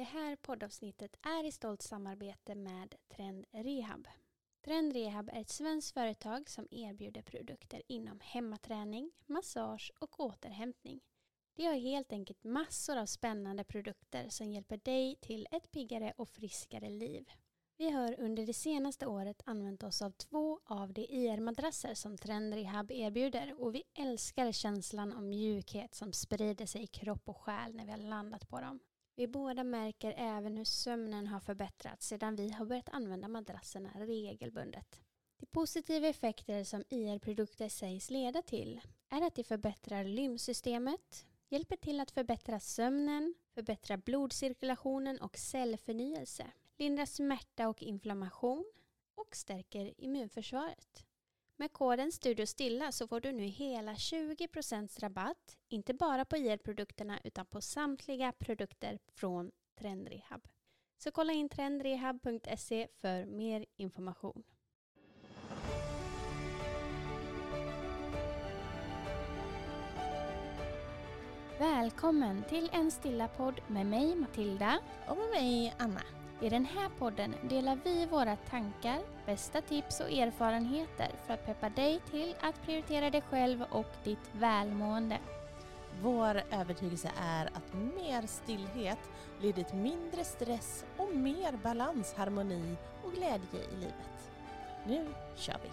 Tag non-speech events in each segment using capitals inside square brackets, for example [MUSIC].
Det här poddavsnittet är i stolt samarbete med Trend Rehab. Trend Rehab är ett svenskt företag som erbjuder produkter inom hemmaträning, massage och återhämtning. De har helt enkelt massor av spännande produkter som hjälper dig till ett piggare och friskare liv. Vi har under det senaste året använt oss av två av de e IR-madrasser som Trend Rehab erbjuder och vi älskar känslan av mjukhet som sprider sig i kropp och själ när vi har landat på dem. Vi båda märker även hur sömnen har förbättrats sedan vi har börjat använda madrasserna regelbundet. De positiva effekter som IR-produkter sägs leda till är att de förbättrar lymfsystemet, hjälper till att förbättra sömnen, förbättra blodcirkulationen och cellförnyelse, lindrar smärta och inflammation och stärker immunförsvaret. Med koden StudioStilla så får du nu hela 20% rabatt, inte bara på IR-produkterna utan på samtliga produkter från Trendrehab. Så kolla in trendrehab.se för mer information. Välkommen till en stilla podd med mig Matilda Och med mig Anna. I den här podden delar vi våra tankar, bästa tips och erfarenheter för att peppa dig till att prioritera dig själv och ditt välmående. Vår övertygelse är att mer stillhet leder till mindre stress och mer balans, harmoni och glädje i livet. Nu kör vi!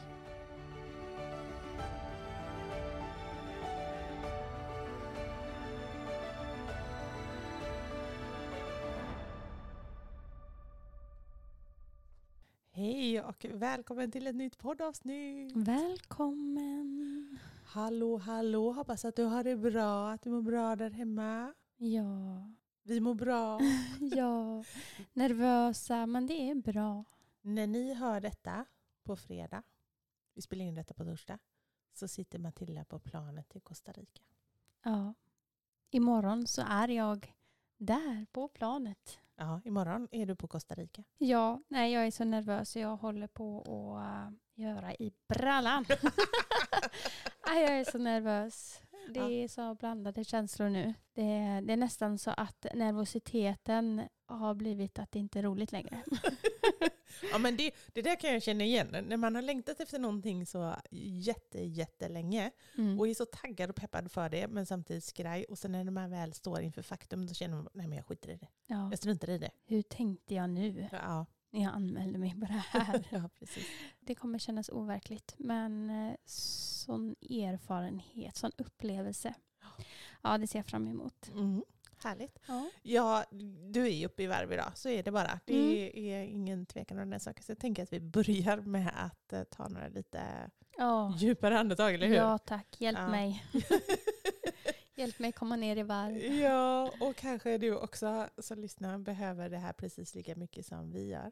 Och välkommen till ett nytt poddavsnitt! Välkommen! Hallå, hallå! Hoppas att du har det bra, att du mår bra där hemma. Ja, Vi mår bra. [LAUGHS] ja, nervösa men det är bra. När ni hör detta på fredag, vi spelar in detta på torsdag, så sitter Matilda på planet till Costa Rica. Ja. Imorgon så är jag där på planet. Ja, imorgon är du på Costa Rica. Ja, nej jag är så nervös så jag håller på att äh, göra i brallan. [LAUGHS] [LAUGHS] jag är så nervös. Det Ja. är så blandade känslor nu. Det, det är nästan så att nervositeten har blivit att det inte är roligt längre. [LAUGHS] Ja, men det, det där kan jag känna igen. När man har längtat efter någonting så jätte, jättelänge Mm. och är så taggad och peppad för det, men samtidigt skraj. Och sen när man väl står inför faktum, då känner man nej men jag skiter i det. Ja. Jag struntar i det. Hur tänkte jag nu Ja, när jag anmälde mig på det här? [LAUGHS] ja precis. Det kommer kännas overkligt, men eh, sån erfarenhet, sån upplevelse. Ja, det ser jag fram emot. Mm. Härligt. Ja. Ja, du är uppe i varv idag, så är det bara. Det Mm. är ingen tvekan om den saken. Så jag tänker att vi börjar med att eh, ta några lite Ja. djupare andetag, eller hur? ja, tack. Hjälp Ja. mig. [LAUGHS] Hjälp mig komma ner i varv. Ja, och kanske du också som lyssnar behöver det här precis lika mycket som vi gör.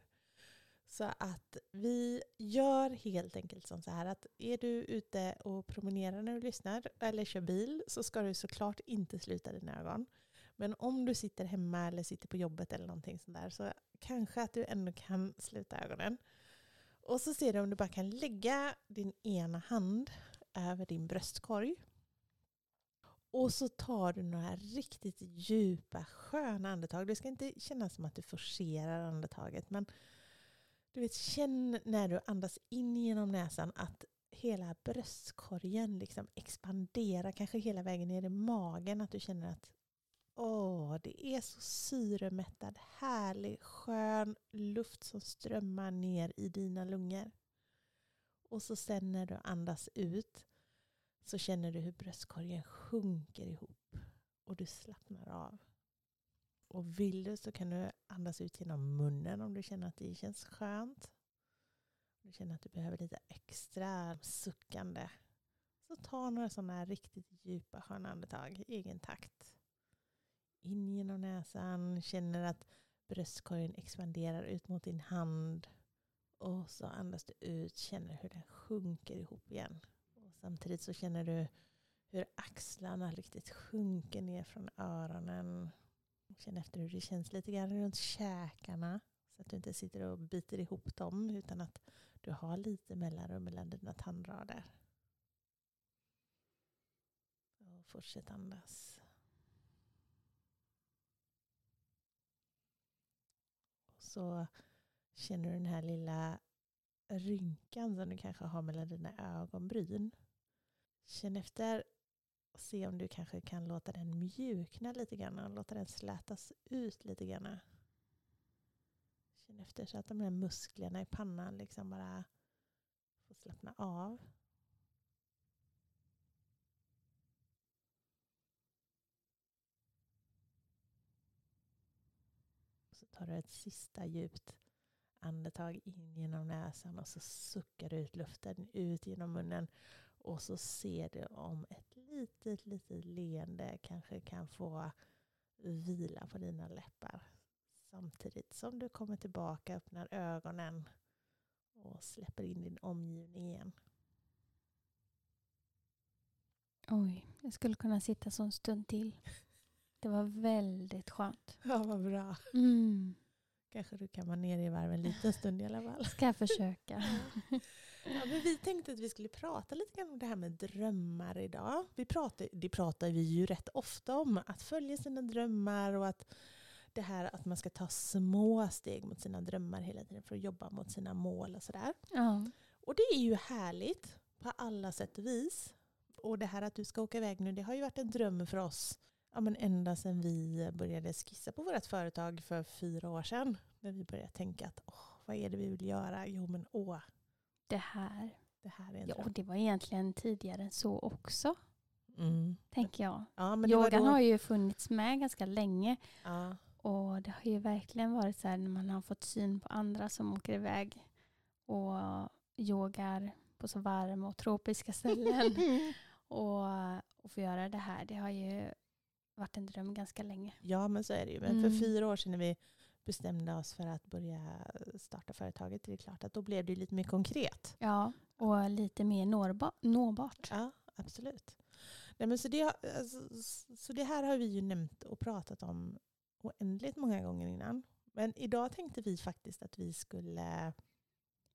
Så att vi gör helt enkelt som så här att är du ute och promenerar när du lyssnar eller kör bil så ska du såklart inte sluta dina ögon. Men om du sitter hemma eller sitter på jobbet eller någonting sånt där så kanske att du ändå kan sluta ögonen. Och så ser du om du bara kan lägga din ena hand över din bröstkorg. Och så tar du några riktigt djupa, sköna andetag. Det ska inte kännas som att du forcerar andetaget, men du vet, känn när du andas in genom näsan att hela bröstkorgen liksom expanderar, kanske hela vägen ner i magen, att du känner att åh, det är så syremättad, härlig, skön luft som strömmar ner i dina lungor. Och så sen när du andas ut så känner du hur bröstkorgen sjunker ihop och du slappnar av. Och vill du så kan du andas ut genom munnen om du känner att det känns skönt. Om du känner att du behöver lite extra suckande. Så ta några sådana här riktigt djupa sköna andetag i egen takt. In genom näsan, känner att bröstkorgen expanderar ut mot din hand. Och så andas du ut, känner hur den sjunker ihop igen. Och samtidigt så känner du hur axlarna riktigt sjunker ner från öronen. Känn efter hur det känns lite grann runt käkarna. Så att du inte sitter och biter ihop dem utan att du har lite mellanrum mellan dina tandrader. Och fortsätt andas. Så känner du den här lilla rynkan som du kanske har mellan dina ögonbryn. Känn efter och se om du kanske kan låta den mjukna lite grann och låta den slätas ut lite grann. Känn efter så att de här musklerna i pannan liksom bara får slappna av. tar du ett sista djupt andetag in genom näsan och så suckar du ut luften ut genom munnen. Och så ser du om ett litet, litet leende kanske kan få vila på dina läppar. Samtidigt som du kommer tillbaka, öppnar ögonen och släpper in din omgivning igen. Oj, jag skulle kunna sitta så en stund till. Det var väldigt skönt. [LAUGHS] Ja, vad bra. Mm. Kanske du kan vara nere i varv en liten stund i alla fall. [LAUGHS] Ska jag försöka. Ja, men vi tänkte att vi skulle prata lite grann om det här med drömmar idag. Vi pratar, det pratar vi ju rätt ofta om, att följa sina drömmar och att det här att man ska ta små steg mot sina drömmar hela tiden för att jobba mot sina mål och sådär. Ja. Och det är ju härligt på alla sätt och vis. Och det här att du ska åka iväg nu, det har ju varit en dröm för oss ja, men ända sedan vi började skissa på vårt företag för fyra år sedan. När vi började tänka att åh, vad är det vi vill göra? Jo men åh, Det här. det här är en Ja, och det var egentligen tidigare än så också, Mm. tänker jag. Ja, men Yogan då, har ju funnits med ganska länge. ja, Och det har ju verkligen varit så här när man har fått syn på andra som åker iväg och yogar på så varma och tropiska ställen. [LAUGHS] och, och få göra det här, det har ju varit en dröm ganska länge. ja, men så är det ju. Men Mm. för fyra år sedan när vi bestämde oss för att börja starta företaget, det är klart att då blev det lite mer konkret. Ja, och lite mer nårba- nåbart. Ja, absolut. Nej, men så, det, alltså, så det här har vi ju nämnt och pratat om oändligt många gånger innan. Men idag tänkte vi faktiskt att vi skulle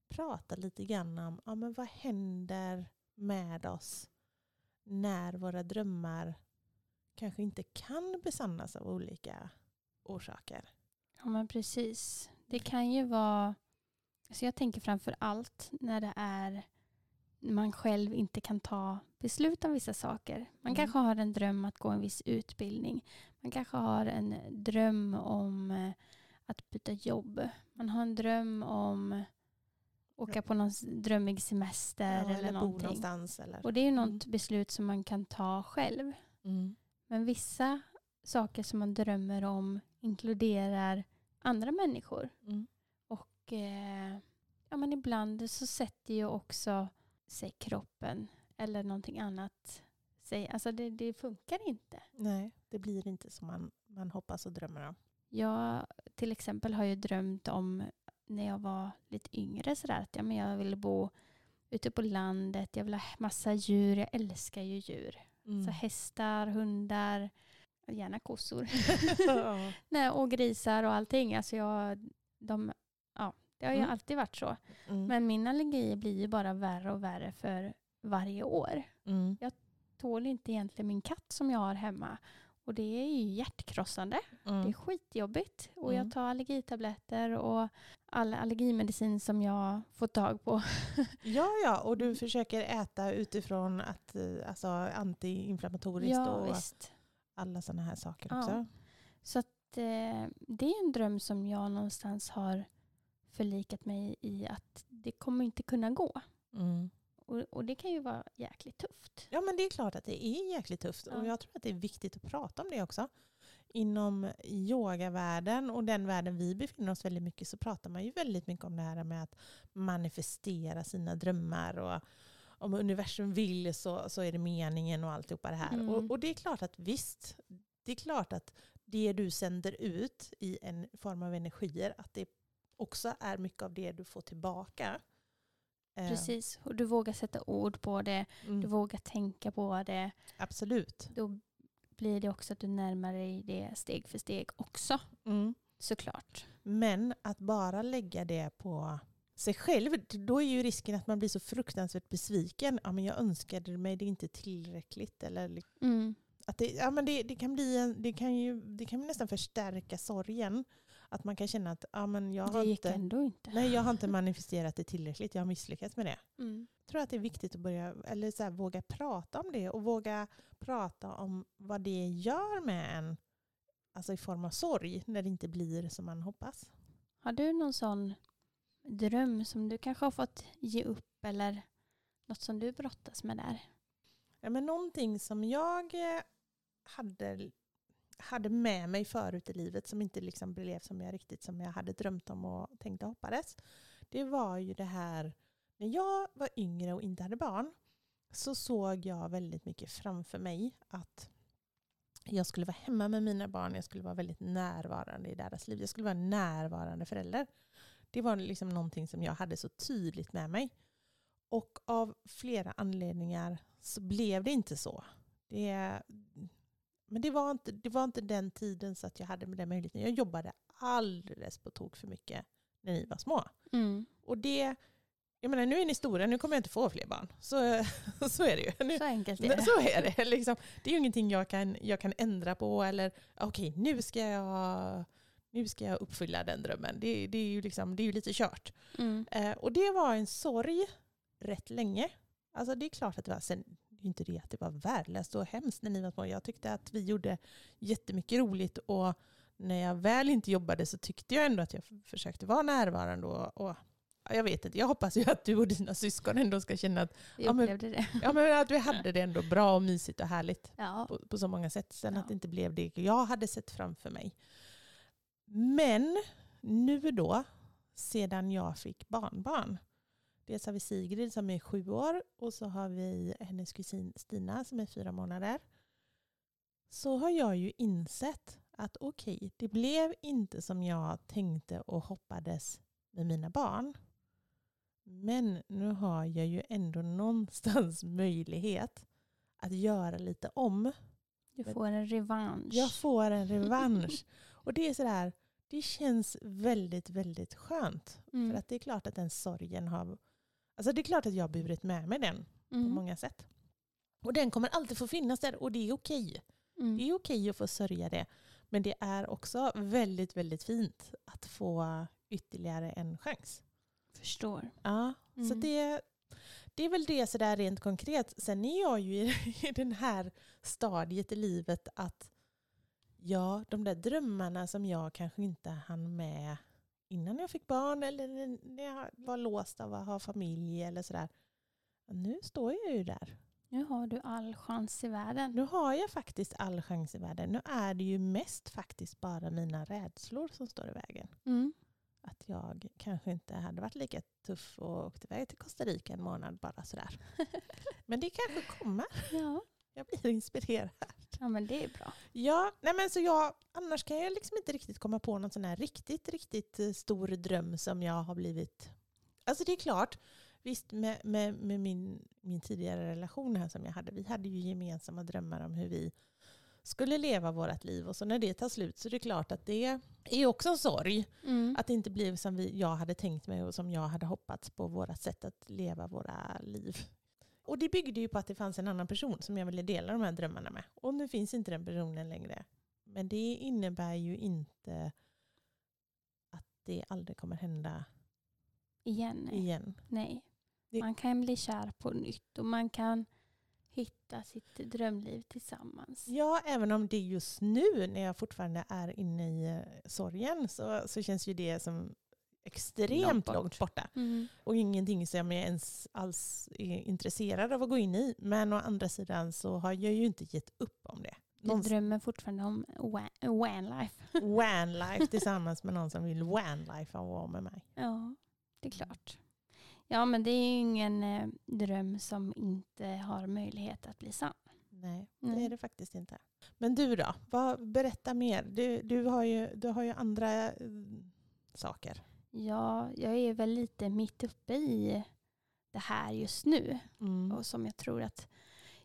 prata lite grann om ja, men vad händer med oss när våra drömmar kanske inte kan besannas av olika orsaker. Ja, men precis. Det kan ju vara... Så jag tänker framför allt när det är man själv inte kan ta beslut om vissa saker. Man Mm. kanske har en dröm att gå en viss utbildning. Man kanske har en dröm om eh, att byta jobb. Man har en dröm om att åka på någon drömmig semester Ja, eller, bo någonting. någonstans. Eller. Och det är ju något beslut som man kan ta själv. Mm. Men vissa saker som man drömmer om inkluderar andra människor. Mm. Och eh, ja, men ibland så sätter ju också sig kroppen eller någonting annat sig. Alltså det, det funkar inte. Nej, det blir inte som man, man hoppas och drömmer om. Jag till exempel har ju drömt om när jag var lite yngre sådär att ja, men jag ville bo ute på landet. Jag vill ha massa djur. Jag älskar ju djur. Mm. Så hästar, hundar, gärna kossor. [LAUGHS] [LAUGHS] Ja. Nej, och grisar och allting. Alltså jag, de, ja, det har ju Mm. alltid varit så. Mm. Men min allergi blir ju bara värre och värre för varje år. Mm. Tål inte egentligen min katt som jag har hemma. Och det är ju hjärtkrossande. Det är Mm. skitjobbigt. Och Mm. jag tar allergitabletter och all allergimedicin som jag får tag på. [LAUGHS] Ja, ja, och du försöker äta utifrån att, eh, alltså, antiinflammatoriskt ja, och visst. alla sådana här saker Ja. också. Så att, eh, det är en dröm som jag någonstans har förlikat mig i att det kommer inte kunna gå. Mm. Och, och det kan ju vara jäkligt tufft. Ja, men det är klart att det är jäkligt tufft. Ja. Och jag tror att det är viktigt att prata om det också. Inom yogavärlden och den världen vi befinner oss väldigt mycket så pratar man ju väldigt mycket om det här med att manifestera sina drömmar. Och om universum vill så, så är det meningen och alltihopa det här. Mm. Och, och det är klart att visst, det är klart att det du sänder ut i en form av energier, att det också är mycket av det du får tillbaka. Eh, Precis. Och du vågar sätta ord på det. mm, Du vågar tänka på det. absolut. Då blir det också att du närmar dig det steg för steg också. Mm. Såklart. Men att bara lägga det på sig själv, då är ju risken att man blir så fruktansvärt besviken. Ja, men jag önskade mig det inte tillräckligt. Eller Mm. att det, ja, men det, det, kan bli en, det, kan ju, det kan ju nästan förstärka sorgen. Att man kan känna att ja, men jag, har inte, inte. nej, jag har inte manifesterat det tillräckligt, jag har misslyckats med det. Mm. Jag tror att det är viktigt att börja, eller så här, våga prata om det och våga prata om vad det gör med en, alltså i form av sorg, när det inte blir som man hoppas. Har du någon sån dröm som du kanske har fått ge upp eller något som du brottas med där? Ja, men någonting som jag eh, hade, hade med mig förut i livet som inte liksom blev som jag riktigt som jag hade drömt om och tänkte och hoppades. Det var ju det här, när jag var yngre och inte hade barn så såg jag väldigt mycket framför mig att jag skulle vara hemma med mina barn, jag skulle vara väldigt närvarande i deras liv. Jag skulle vara en närvarande förälder. Det var liksom någonting som jag hade så tydligt med mig. Och av flera anledningar så blev det inte så. Det, men det var, inte, det var inte den tiden så att jag hade med den möjligheten. Jag jobbade alldeles på tok för mycket när ni var små. Mm. Och det, jag menar nu är ni stora, nu kommer jag inte få fler barn. Så, [LAUGHS] så är det ju. Nu, Så enkelt är det. så är det. Liksom, det är ju ingenting jag kan, jag kan ändra på eller okej nu ska jag nu ska jag uppfylla den drömmen. Det, det, är, ju liksom, det är ju lite kört. Mm. Eh, och det var en sorg rätt länge. Alltså det är klart att det var, sen inte det att det var värdelöst och hemskt när ni var små. Jag tyckte att vi gjorde jättemycket roligt och när jag väl inte jobbade så tyckte jag ändå att jag försökte vara närvarande och, och ja, jag vet inte, jag hoppas ju att du och dina syskon ändå ska känna att, Ja, men- ja, men att vi hade det ändå bra och mysigt och härligt Ja. på, på så många sätt. Sen Ja. att det inte blev det jag hade sett framför mig. Men nu då, sedan jag fick barnbarn. Dels har vi Sigrid som är sju år och så har vi hennes kusin Stina som är fyra månader. Så har jag ju insett att okej, det blev inte som jag tänkte och hoppades med mina barn. Men nu har jag ju ändå någonstans [LAUGHS] möjlighet att göra lite om. Du får en revansch. Jag får en [LAUGHS] revansch. Och det är sådär, det känns väldigt, väldigt skönt. Mm. För att det är klart att den sorgen har... Alltså det är klart att jag har burit med mig den på Mm. många sätt. Och den kommer alltid få finnas där och det är okej. Mm. Det är okej att få sörja det. Men det är också väldigt, väldigt fint att få ytterligare en chans. Förstår. Ja, så Mm. det, det är väl det sådär rent konkret. Sen är jag ju i, [LAUGHS] i den här stadiet i livet att ja, de där drömmarna som jag kanske inte hann med innan jag fick barn eller när jag var låst av att ha familj eller sådär. Nu står jag ju där. Nu har du all chans i världen. Nu har jag faktiskt all chans i världen. Nu är det ju mest faktiskt bara mina rädslor som står i vägen. Mm. Att jag kanske inte hade varit lika tuff och åkt iväg till Costa Rica en månad bara sådär. [LAUGHS] Men det kanske kommer. Ja. Jag blir inspirerad. Ja, men det är bra. Ja, nej men så jag, annars kan jag liksom inte riktigt komma på någon sån här riktigt, riktigt eh, stor dröm som jag har blivit... Alltså det är klart, visst med, med, med min, min tidigare relation här som jag hade, vi hade ju gemensamma drömmar om hur vi skulle leva vårt liv och så när det tar slut så är det klart att det är också en sorg. Mm. Att det inte blev som vi, jag hade tänkt mig och som jag hade hoppats på våra sätt att leva våra liv. Och det byggde ju på att det fanns en annan person som jag ville dela de här drömmarna med. Och nu finns inte den personen längre. Men det innebär ju inte att det aldrig kommer hända Igen. Nej. igen. nej. Det- Man kan bli kär på nytt och man kan hitta sitt drömliv tillsammans. Ja, även om det just nu när jag fortfarande är inne i eh, sorgen så, så känns ju det som extremt Långt långt, bort. borta. Mm. Och ingenting som jag ens alls är intresserad av att gå in i. Men å andra sidan så har jag ju inte gett upp om det. Du Någon drömmer fortfarande om wa- vanlife. van-life [LAUGHS] tillsammans med någon som vill van-life och vara med mig. Ja, det är klart. Ja, men det är ju ingen eh, dröm som inte har möjlighet att bli sann. Nej, det Nej. är det faktiskt inte. Men du då? Vad, berätta mer. Du, du, har ju, du har ju andra eh, saker. Ja, jag är väl lite mitt uppe i det här just nu. Mm. Och som jag tror att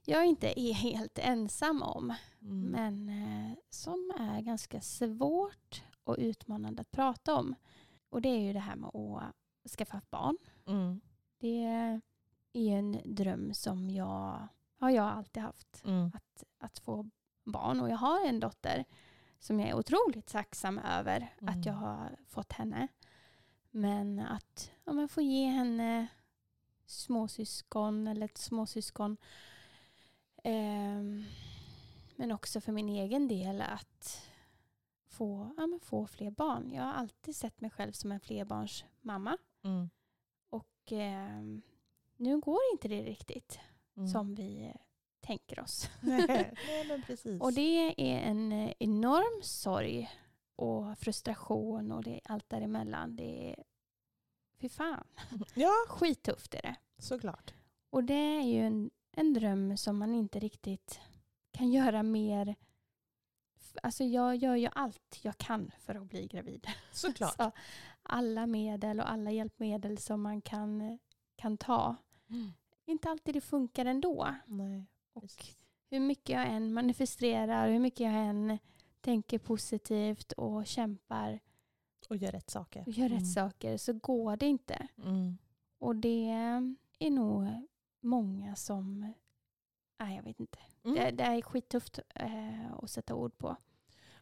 jag inte är helt ensam om. Mm. Men eh, som är ganska svårt och utmanande att prata om. Och det är ju det här med att skaffa barn. Mm. Det är en dröm som jag har jag alltid haft. Mm. Att, att få barn. Och jag har en dotter som jag är otroligt tacksam över Mm. att jag har fått henne. Men att ja, men få ge henne småsyskon eller ett småsyskon. Ehm, men också för min egen del att få, ja, men få fler barn. Jag har alltid sett mig själv som en flerbarnsmamma. Mm. Och ehm, nu går inte det riktigt Mm. som vi eh, tänker oss. [LAUGHS] Nej, [LAUGHS] nej, precis. Och det är en eh, enorm sorg och frustration och det, allt däremellan. Det är, fy fan, [LAUGHS] Ja, skittufft är det. såklart. Och det är ju en, en dröm som man inte riktigt kan göra mer. Alltså jag gör ju allt jag kan för att bli gravid. [LAUGHS] Såklart. Så alla medel och alla hjälpmedel som man kan, kan ta. Mm. Inte alltid det funkar ändå. Nej, Och hur mycket jag än manifesterar, hur mycket jag än tänker positivt och kämpar Och gör rätt saker. och gör rätt saker så går det inte. Mm. Och det är nog många som... Nej, jag vet inte. Mm. Det, det är skittufft eh, att sätta ord på.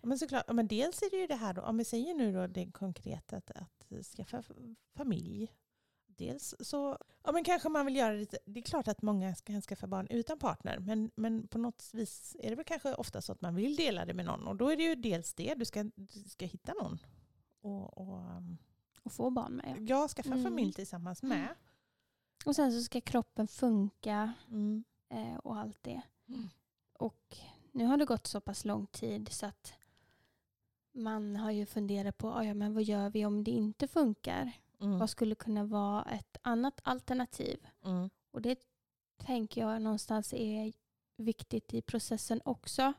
Men såklart, men dels är det ju det här då, om vi säger nu då det konkreta att, att skaffa familj. Dels så, ja men kanske man vill göra det, det är klart att många ska skaffa barn utan partner, men, men på något vis är det väl kanske ofta så att man vill dela det med någon och då är det ju dels det, du ska, du ska hitta någon. Och, och um, Och få barn med. ja. jag skaffa Mm. familj tillsammans med. Och sen så ska kroppen funka Mm. eh, och allt det. Mm. Och nu har det gått så pass lång tid så att man har ju funderat på "Ah, ja, men vad gör vi om det inte funkar. Mm. Vad skulle kunna vara ett annat alternativ? Mm. Och det tänker jag någonstans är viktigt i processen också.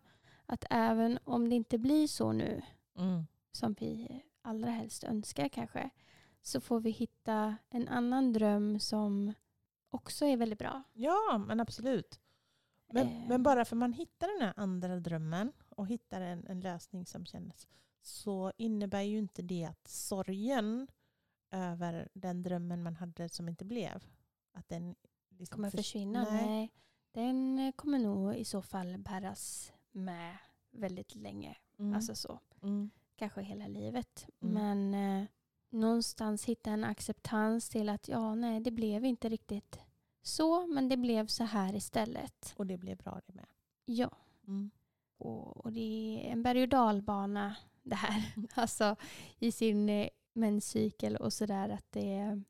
Att även om det inte blir så nu Mm. som vi allra helst önskar kanske så får vi hitta en annan dröm som också är väldigt bra. Ja, men absolut. Men, Eh. men bara för man hittar den här andra drömmen och hittar en, en lösning som känns så innebär ju inte det att sorgen över den drömmen man hade som inte blev, att den liksom Kommer förs- försvinna? Nej. Nej. Den eh, kommer nog i så fall bäras med väldigt länge. Mm. Alltså så. mm. Kanske hela livet. Mm. Men eh, någonstans hitta en acceptans till att ja, nej, det blev inte riktigt så, men det blev så här istället. Och det blev bra det med. Ja, Mm. och, och det är en berg och dalbana det här. [LAUGHS] Alltså i sin eh, menscykel och sådär att det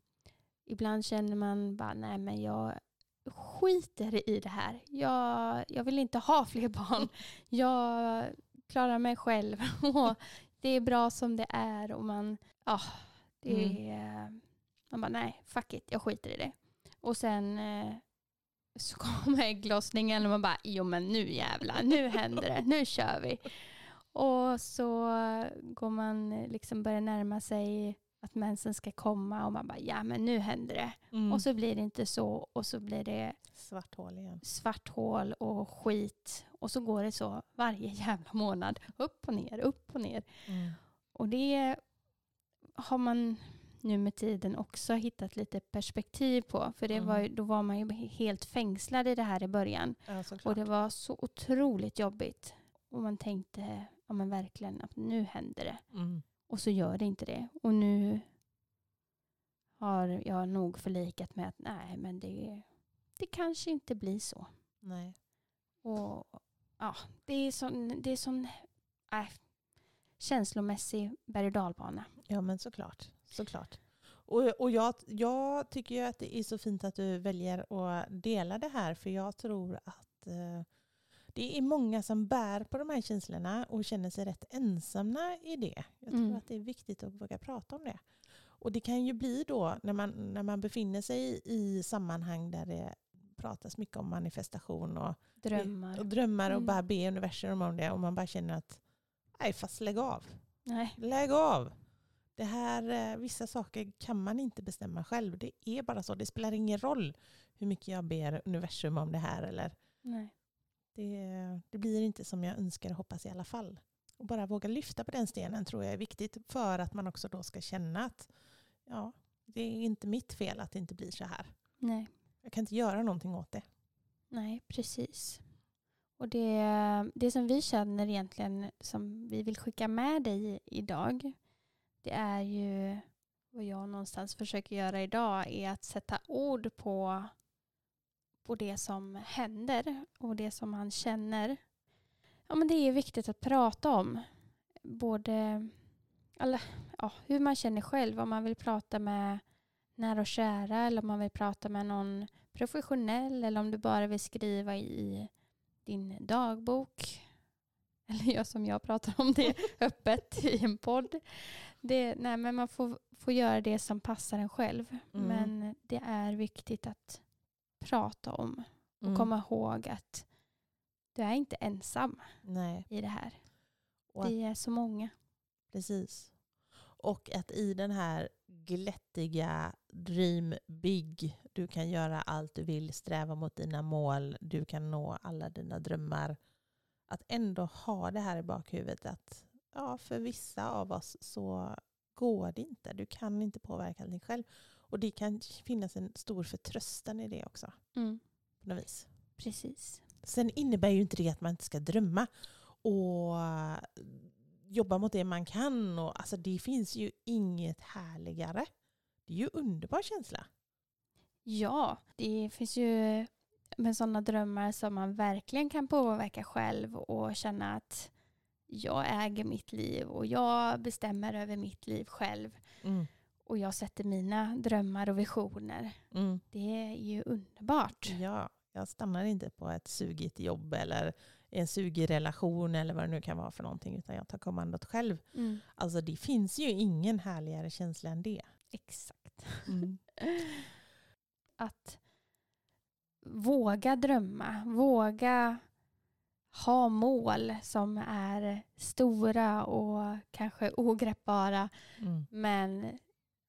ibland känner man bara nej men jag skiter i det här. Jag, jag vill inte ha fler barn. [LAUGHS] Jag klarar mig själv [LAUGHS] och det är bra som det är och man, ja, det är, man bara nej, fuck it, jag skiter i det. Och sen eh, så [LAUGHS] kommer ägglossningen och man bara, jo men nu jävlar, nu händer det, nu kör vi. Och så går man eh, liksom börjar närma sig att mensen ska komma och man bara, ja men nu händer det. Mm. Och så blir det inte så och så blir det Svart hål igen. svart hål och skit. Och så går det så varje [LAUGHS] jävla månad. Upp och ner, upp och ner. Mm. Och det har man nu med tiden också hittat lite perspektiv på. För det Mm. var, ju- då var man ju helt fängslad i det här i början. Ja. Och det var så otroligt jobbigt. Och man tänkte ja, men verkligen att nu händer det. Mm. Och så gör det inte det. Och nu har jag nog förlikat med att nej, men det, det kanske inte blir så. Nej. Och ja, det är sån, det är sån äh, känslomässig berg och dalbana. Ja men såklart. såklart. Och, och jag, jag tycker ju att det är så fint att du väljer att dela det här för jag tror att eh, det är många som bär på de här känslorna och känner sig rätt ensamma i det. Jag tror Mm. att det är viktigt att våga prata om det. Och det kan ju bli då när man, när man befinner sig i sammanhang där det pratas mycket om manifestation och Drömmar. och, drömmar och Mm. bara be universum om det och man bara känner att nej fast lägg av. Nej. Lägg av. Det här, eh, vissa saker kan man inte bestämma själv. Det är bara så. Det spelar ingen roll hur mycket jag ber universum om det här. Eller Nej. Det, det blir inte som jag önskar och hoppas i alla fall. Och bara våga lyfta på den stenen tror jag är viktigt för att man också då ska känna att ja, det är inte mitt fel att det inte blir så här. Nej. Jag kan inte göra någonting åt det. Nej, precis. Och det, det som vi känner egentligen som vi vill skicka med dig idag det är ju vad jag någonstans försöker göra idag är att sätta ord på, på det som händer och det som man känner. Ja, men det är viktigt att prata om. Både alla, ja, hur man känner själv, om man vill prata med nära och kära eller om man vill prata med någon professionell eller om du bara vill skriva i din dagbok. [LAUGHS] Eller gör som jag pratar om det [LAUGHS] öppet i en podd. Det, nej, men man får, får göra det som passar en själv. Mm. Men det är viktigt att prata om och Mm. komma ihåg att du är inte ensam Nej, i det här. Och Vi är så många. precis. Och att i den här glättiga dream big, du kan göra allt du vill, sträva mot dina mål, du kan nå alla dina drömmar. Att ändå ha det här i bakhuvudet att ja, för vissa av oss så går det inte. Du kan inte påverka dig själv. Och det kan finnas en stor förtröstan i det också. Mm. På något vis. Precis. Sen innebär ju inte det att man inte ska drömma och jobba mot det man kan. Och, alltså, det finns ju inget härligare. Det är ju underbar känsla. Ja, det finns ju med sådana drömmar som man verkligen kan påverka själv och känna att jag äger mitt liv och jag bestämmer över mitt liv själv och jag sätter mina drömmar och visioner. Mm. Det är ju underbart. Ja, jag stannar inte på ett sugigt jobb eller en sugig relation eller vad det nu kan vara för någonting utan jag tar kommandot själv. Mm. Alltså det finns ju ingen härligare känsla än det. Exakt. Mm. [LAUGHS] Att våga drömma, våga ha mål som är stora och kanske ogreppbara. Mm. Men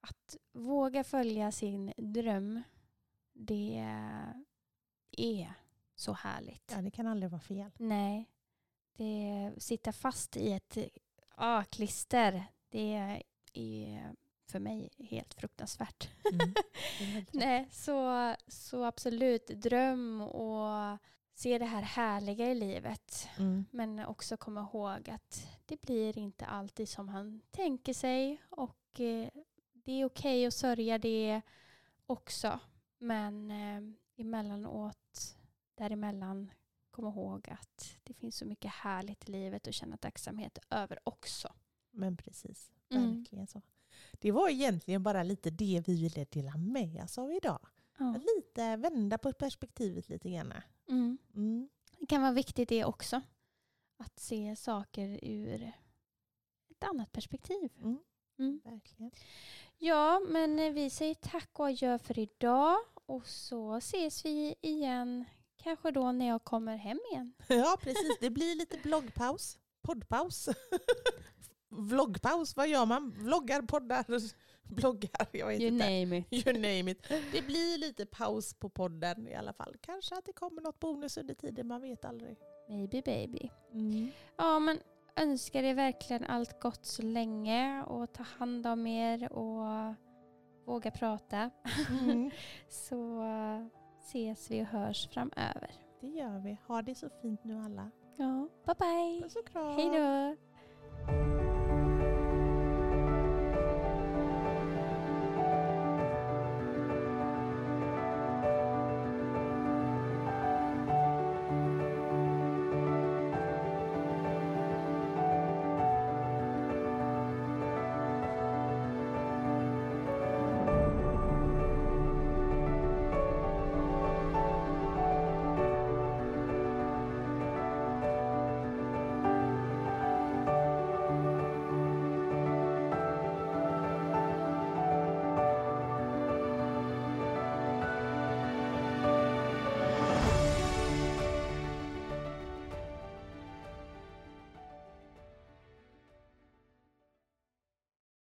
att våga följa sin dröm, det är så härligt. Ja, det kan aldrig vara fel. Nej, det sitta fast i ett ah, klister, det är för mig helt fruktansvärt. Mm. [LAUGHS] Helt. Nej, så, så absolut dröm och se det här härliga i livet. Mm. Men också komma ihåg att det blir inte alltid som han tänker sig och eh, det är okej att sörja det också. Men eh, emellanåt, däremellan, kom ihåg att det finns så mycket härligt i livet och känna tacksamhet över också. Men precis, Mm. verkligen så. Det var egentligen bara lite det vi ville dela med oss av idag. Ja. Att lite vända på perspektivet lite grann. Mm. Mm. Det kan vara viktigt det också. Att se saker ur ett annat perspektiv. Mm. Mm. Verkligen. Ja, men eh, vi säger tack och adjö för idag. Och så ses vi igen, kanske då när jag kommer hem igen. [LAUGHS] Ja, precis. Det blir lite bloggpaus. Poddpaus. [LAUGHS] Vloggpaus, vad gör man? Vloggar, poddar, [LAUGHS] bloggar. Jag vet You inte. name it. You name it. Det blir lite paus på podden i alla fall. Kanske att det kommer något bonus under tiden, man vet aldrig. Maybe baby. Mm. Ja, men önskar er verkligen allt gott så länge och ta hand om er och våga prata. Mm. [LAUGHS] Så ses vi och hörs framöver. Det gör vi. Ha det så fint nu alla. Ja, bye bye. Puss och kram. Hej då.